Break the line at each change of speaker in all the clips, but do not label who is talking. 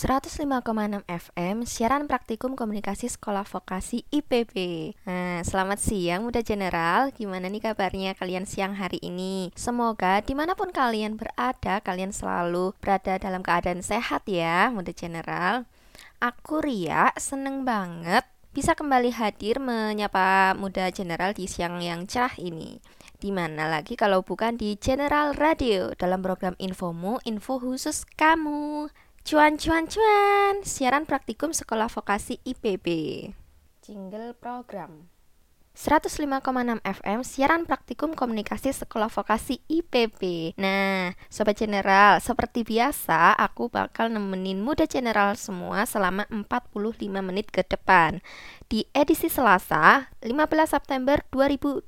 105,6 FM Siaran Praktikum Komunikasi Sekolah Vokasi IPB Nah, selamat siang Muda General Gimana nih kabarnya kalian siang hari ini? Semoga di mana pun kalian berada Kalian selalu berada dalam keadaan sehat ya Muda General Aku Ria, seneng banget bisa kembali hadir menyapa Muda General di siang yang cerah ini di mana lagi kalau bukan di General Radio dalam program Infomu, info khusus kamu. Cuan cuan cuan, siaran praktikum sekolah vokasi IPB. Jingle program. 105,6 FM siaran praktikum komunikasi sekolah vokasi IPB. Nah, sobat general, seperti biasa aku bakal nemenin muda general semua selama 45 menit ke depan di edisi Selasa 15 September 2020.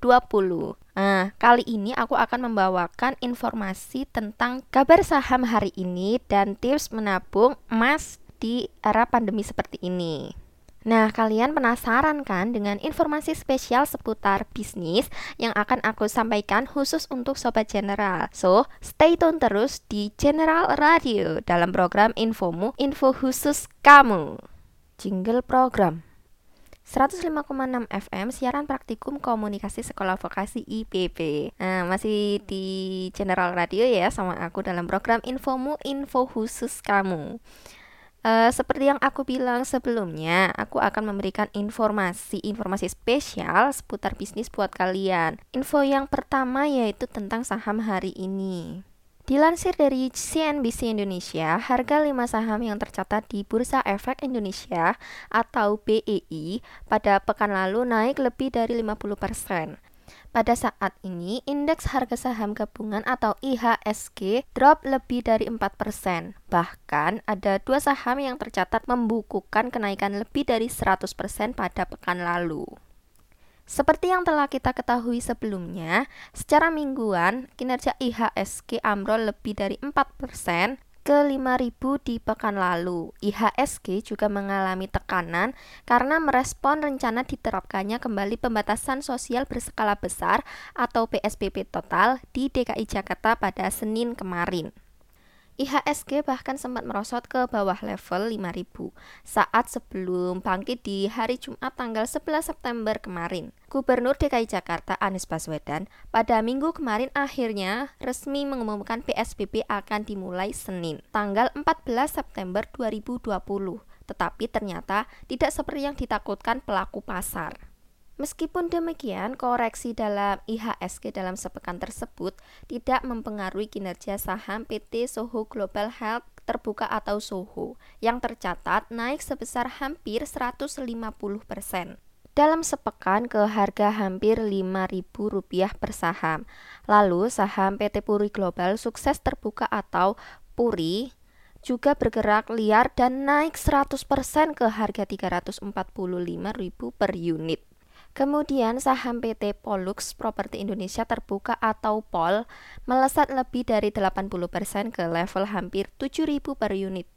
Nah, kali ini aku akan membawakan informasi tentang kabar saham hari ini dan tips menabung emas di era pandemi seperti ini. Nah, kalian penasaran kan dengan informasi spesial seputar bisnis yang akan aku sampaikan khusus untuk Sobat General? So, stay tune terus di General Radio dalam program Infomu, info khusus kamu. Jingle program. 105,6 FM siaran praktikum komunikasi sekolah vokasi IPB. Nah, masih di General Radio ya sama aku dalam program Infomu Info khusus kamu. Uh, seperti yang aku bilang sebelumnya, aku akan memberikan informasi-informasi spesial seputar bisnis buat kalian. Info yang pertama yaitu tentang saham hari ini. Dilansir dari CNBC Indonesia, harga 5 saham yang tercatat di Bursa Efek Indonesia atau BEI pada pekan lalu naik lebih dari 50%. Pada saat ini, indeks harga saham gabungan atau IHSG drop lebih dari 4%. Bahkan, ada dua saham yang tercatat membukukan kenaikan lebih dari 100% pada pekan lalu. Seperti yang telah kita ketahui sebelumnya, secara mingguan kinerja IHSG ambrol lebih dari 4% ke 5000 di pekan lalu. IHSG juga mengalami tekanan karena merespon rencana diterapkannya kembali pembatasan sosial berskala besar atau PSBB total di DKI Jakarta pada Senin kemarin. IHSG bahkan sempat merosot ke bawah level 5000 saat sebelum bangkit di hari Jumat tanggal 11 September kemarin. Gubernur DKI Jakarta Anies Baswedan pada minggu kemarin akhirnya resmi mengumumkan PSBB akan dimulai Senin, tanggal 14 September 2020. Tetapi ternyata tidak seperti yang ditakutkan pelaku pasar. Meskipun demikian, koreksi dalam IHSG dalam sepekan tersebut tidak mempengaruhi kinerja saham PT Soho Global Health terbuka atau Soho yang tercatat naik sebesar hampir 150%. Dalam sepekan ke harga hampir Rp5.000 per saham. Lalu saham PT Puri Global sukses terbuka atau Puri juga bergerak liar dan naik 100% ke harga Rp345.000 per unit. Kemudian saham PT Pollux Properti Indonesia Terbuka atau POL melesat lebih dari 80% ke level hampir 7.000 per unit.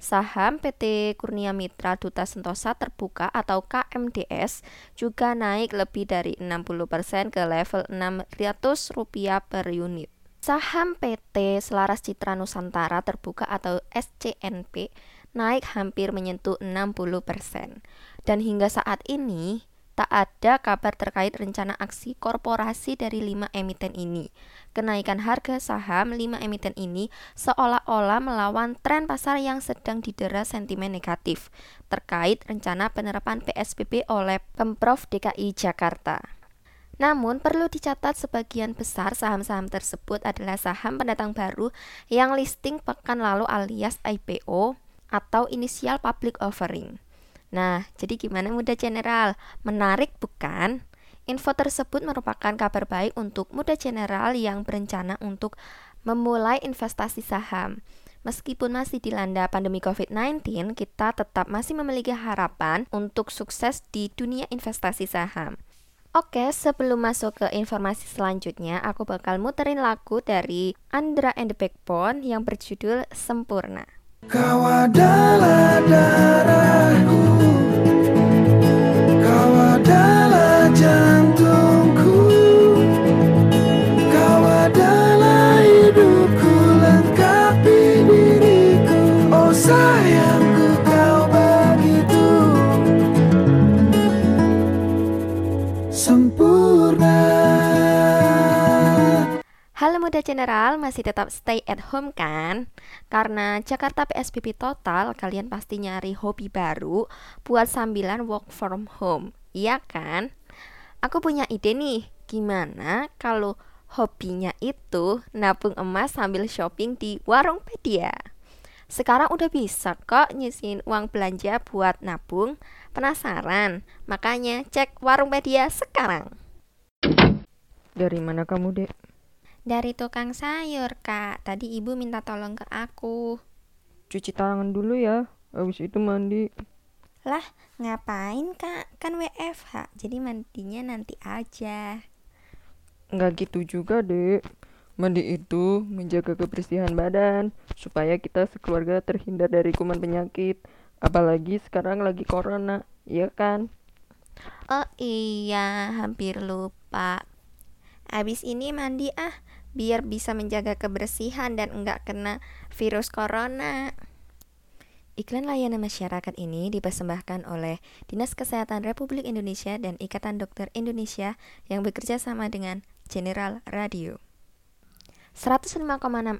Saham PT Kurnia Mitra Duta Sentosa Terbuka atau KMDS juga naik lebih dari 60% ke level Rp600 per unit. Saham PT Selaras Citra Nusantara Terbuka atau SCNP naik hampir menyentuh 60%. Dan hingga saat ini, tak ada kabar terkait rencana aksi korporasi dari lima emiten ini. Kenaikan harga saham lima emiten ini seolah-olah melawan tren pasar yang sedang didera sentimen negatif terkait rencana penerapan PSBB oleh Pemprov DKI Jakarta. Namun perlu dicatat sebagian besar saham-saham tersebut adalah saham pendatang baru yang listing pekan lalu alias IPO atau initial public offering. Nah, jadi gimana muda general? Menarik bukan? Info tersebut merupakan kabar baik untuk muda general yang berencana untuk memulai investasi saham. Meskipun masih dilanda pandemi COVID-19, kita tetap masih memiliki harapan untuk sukses di dunia investasi saham. Oke, sebelum masuk ke informasi selanjutnya, aku bakal muterin lagu dari Andra and the Backbone yang berjudul Sempurna. Kau adalah darahku General masih tetap stay at home kan? Karena Jakarta PSBB total, kalian pasti nyari hobi baru buat sambilan work from home. Iya kan? Aku punya ide nih, gimana kalau hobinya itu nabung emas sambil shopping di warung pedia? Sekarang udah bisa kok nyisihin uang belanja buat nabung. Penasaran? Makanya cek warung pedia sekarang.
Dari mana kamu, Dek?
Dari tukang sayur, Kak. Tadi ibu minta tolong ke aku.
Cuci tangan dulu ya, habis itu mandi.
Lah, ngapain, Kak? Kan WFH, jadi mandinya nanti aja.
Nggak gitu juga, Dek. Mandi itu menjaga kebersihan badan, supaya kita sekeluarga terhindar dari kuman penyakit. Apalagi sekarang lagi corona, iya kan?
Oh iya, hampir lupa. Abis ini mandi ah, biar bisa menjaga kebersihan dan enggak kena virus corona. Iklan layanan masyarakat ini dipersembahkan oleh Dinas Kesehatan Republik Indonesia dan Ikatan Dokter Indonesia yang bekerja sama dengan General Radio. 105,6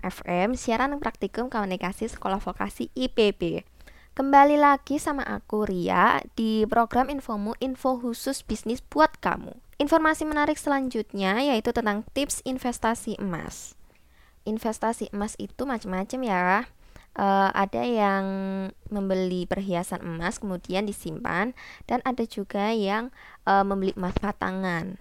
FM siaran praktikum komunikasi sekolah vokasi IPB. Kembali lagi sama aku Ria di program Infomu Info khusus bisnis buat kamu. Informasi menarik selanjutnya yaitu tentang tips investasi emas. Investasi emas itu macam-macam ya. Uh, ada yang membeli perhiasan emas kemudian disimpan dan ada juga yang uh, membeli emas batangan.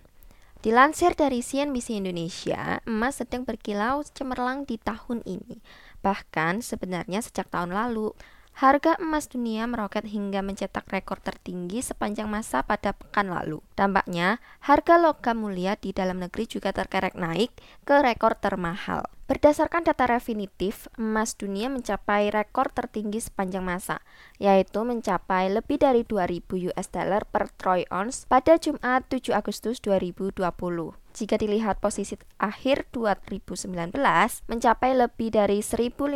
Dilansir dari CNBC Indonesia, emas sedang berkilau cemerlang di tahun ini. Bahkan sebenarnya sejak tahun lalu, Harga emas dunia meroket hingga mencetak rekor tertinggi sepanjang masa pada pekan lalu. Dampaknya, harga logam mulia di dalam negeri juga terkerek naik ke rekor termahal. Berdasarkan data definitif, emas dunia mencapai rekor tertinggi sepanjang masa, yaitu mencapai lebih dari 2000 US dollar per troy ounce pada Jumat 7 Agustus 2020. Jika dilihat posisi akhir 2019 mencapai lebih dari 1500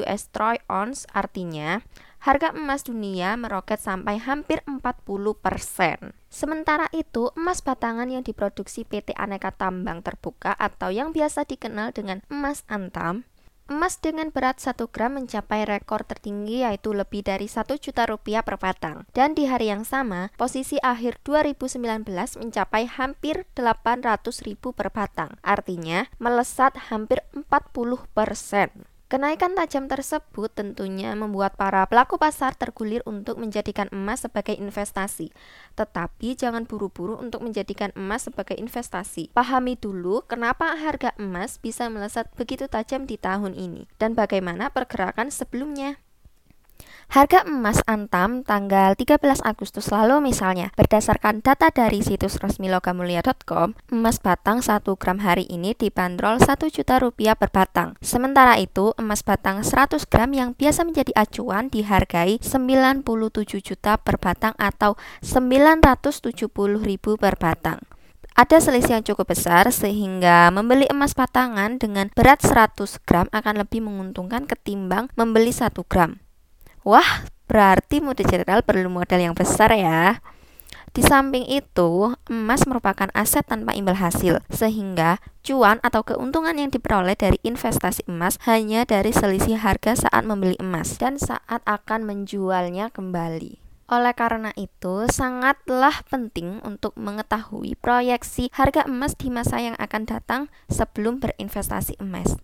US troy ounce artinya harga emas dunia meroket sampai hampir 40%. Sementara itu, emas batangan yang diproduksi PT Aneka Tambang Terbuka atau yang biasa dikenal dengan emas antam Emas dengan berat 1 gram mencapai rekor tertinggi yaitu lebih dari 1 juta rupiah per batang. Dan di hari yang sama, posisi akhir 2019 mencapai hampir 800 ribu per batang. Artinya, melesat hampir 40 persen. Kenaikan tajam tersebut tentunya membuat para pelaku pasar tergulir untuk menjadikan emas sebagai investasi. Tetapi jangan buru-buru untuk menjadikan emas sebagai investasi. Pahami dulu kenapa harga emas bisa melesat begitu tajam di tahun ini dan bagaimana pergerakan sebelumnya. Harga emas Antam tanggal 13 Agustus lalu misalnya, berdasarkan data dari situs resmi logamulia.com, emas batang 1 gram hari ini dibanderol 1 juta rupiah per batang. Sementara itu, emas batang 100 gram yang biasa menjadi acuan dihargai 97 juta per batang atau 970 ribu per batang. Ada selisih yang cukup besar sehingga membeli emas batangan dengan berat 100 gram akan lebih menguntungkan ketimbang membeli 1 gram. Wah, berarti mode general perlu modal yang besar ya. Di samping itu, emas merupakan aset tanpa imbal hasil, sehingga cuan atau keuntungan yang diperoleh dari investasi emas hanya dari selisih harga saat membeli emas dan saat akan menjualnya kembali. Oleh karena itu, sangatlah penting untuk mengetahui proyeksi harga emas di masa yang akan datang sebelum berinvestasi emas.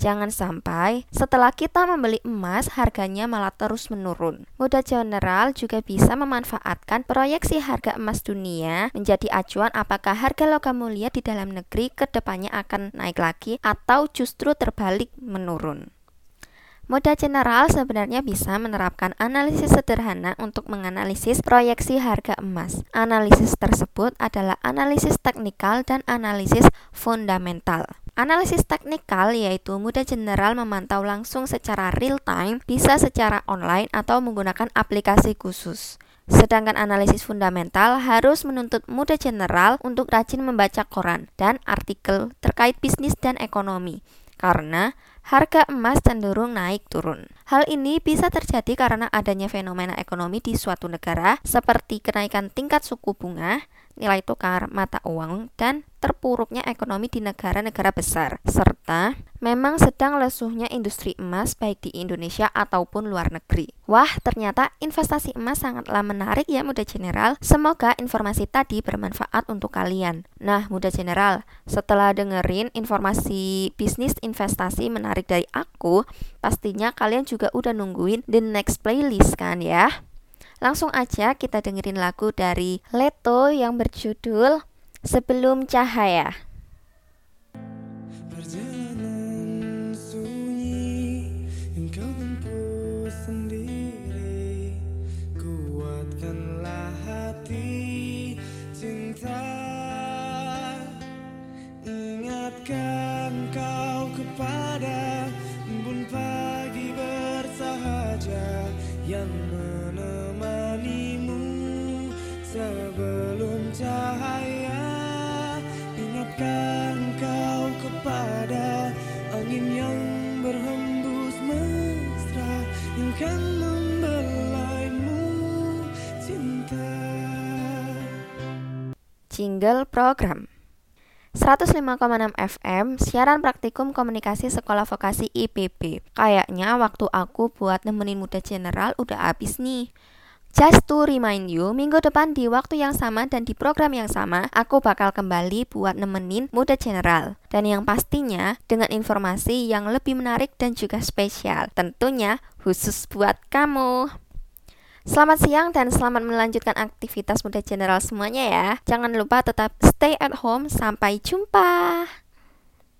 Jangan sampai setelah kita membeli emas harganya malah terus menurun. Moda General juga bisa memanfaatkan proyeksi harga emas dunia menjadi acuan apakah harga logam mulia di dalam negeri ke depannya akan naik lagi atau justru terbalik menurun. Moda general sebenarnya bisa menerapkan analisis sederhana untuk menganalisis proyeksi harga emas. Analisis tersebut adalah analisis teknikal dan analisis fundamental. Analisis teknikal yaitu mudah general memantau langsung secara real time, bisa secara online atau menggunakan aplikasi khusus. Sedangkan analisis fundamental harus menuntut mudah general untuk rajin membaca koran dan artikel terkait bisnis dan ekonomi karena harga emas cenderung naik turun. Hal ini bisa terjadi karena adanya fenomena ekonomi di suatu negara seperti kenaikan tingkat suku bunga, nilai tukar mata uang, dan terpuruknya ekonomi di negara-negara besar, serta memang sedang lesuhnya industri emas baik di Indonesia ataupun luar negeri. Wah, ternyata investasi emas sangatlah menarik ya Muda General. Semoga informasi tadi bermanfaat untuk kalian. Nah, Muda General, setelah dengerin informasi bisnis investasi menarik dari aku, pastinya kalian juga udah nungguin the next playlist kan ya? Langsung aja kita dengerin lagu dari Leto yang berjudul sebelum cahaya.
Kan
Jingle Program 105,6 FM, siaran praktikum komunikasi sekolah vokasi IPB. Kayaknya waktu aku buat nemenin muda general udah habis nih. Just to remind you, minggu depan di waktu yang sama dan di program yang sama, aku bakal kembali buat nemenin muda general. Dan yang pastinya dengan informasi yang lebih menarik dan juga spesial. Tentunya khusus buat kamu. Selamat siang dan selamat melanjutkan aktivitas muda general semuanya ya. Jangan lupa tetap stay at home. Sampai jumpa.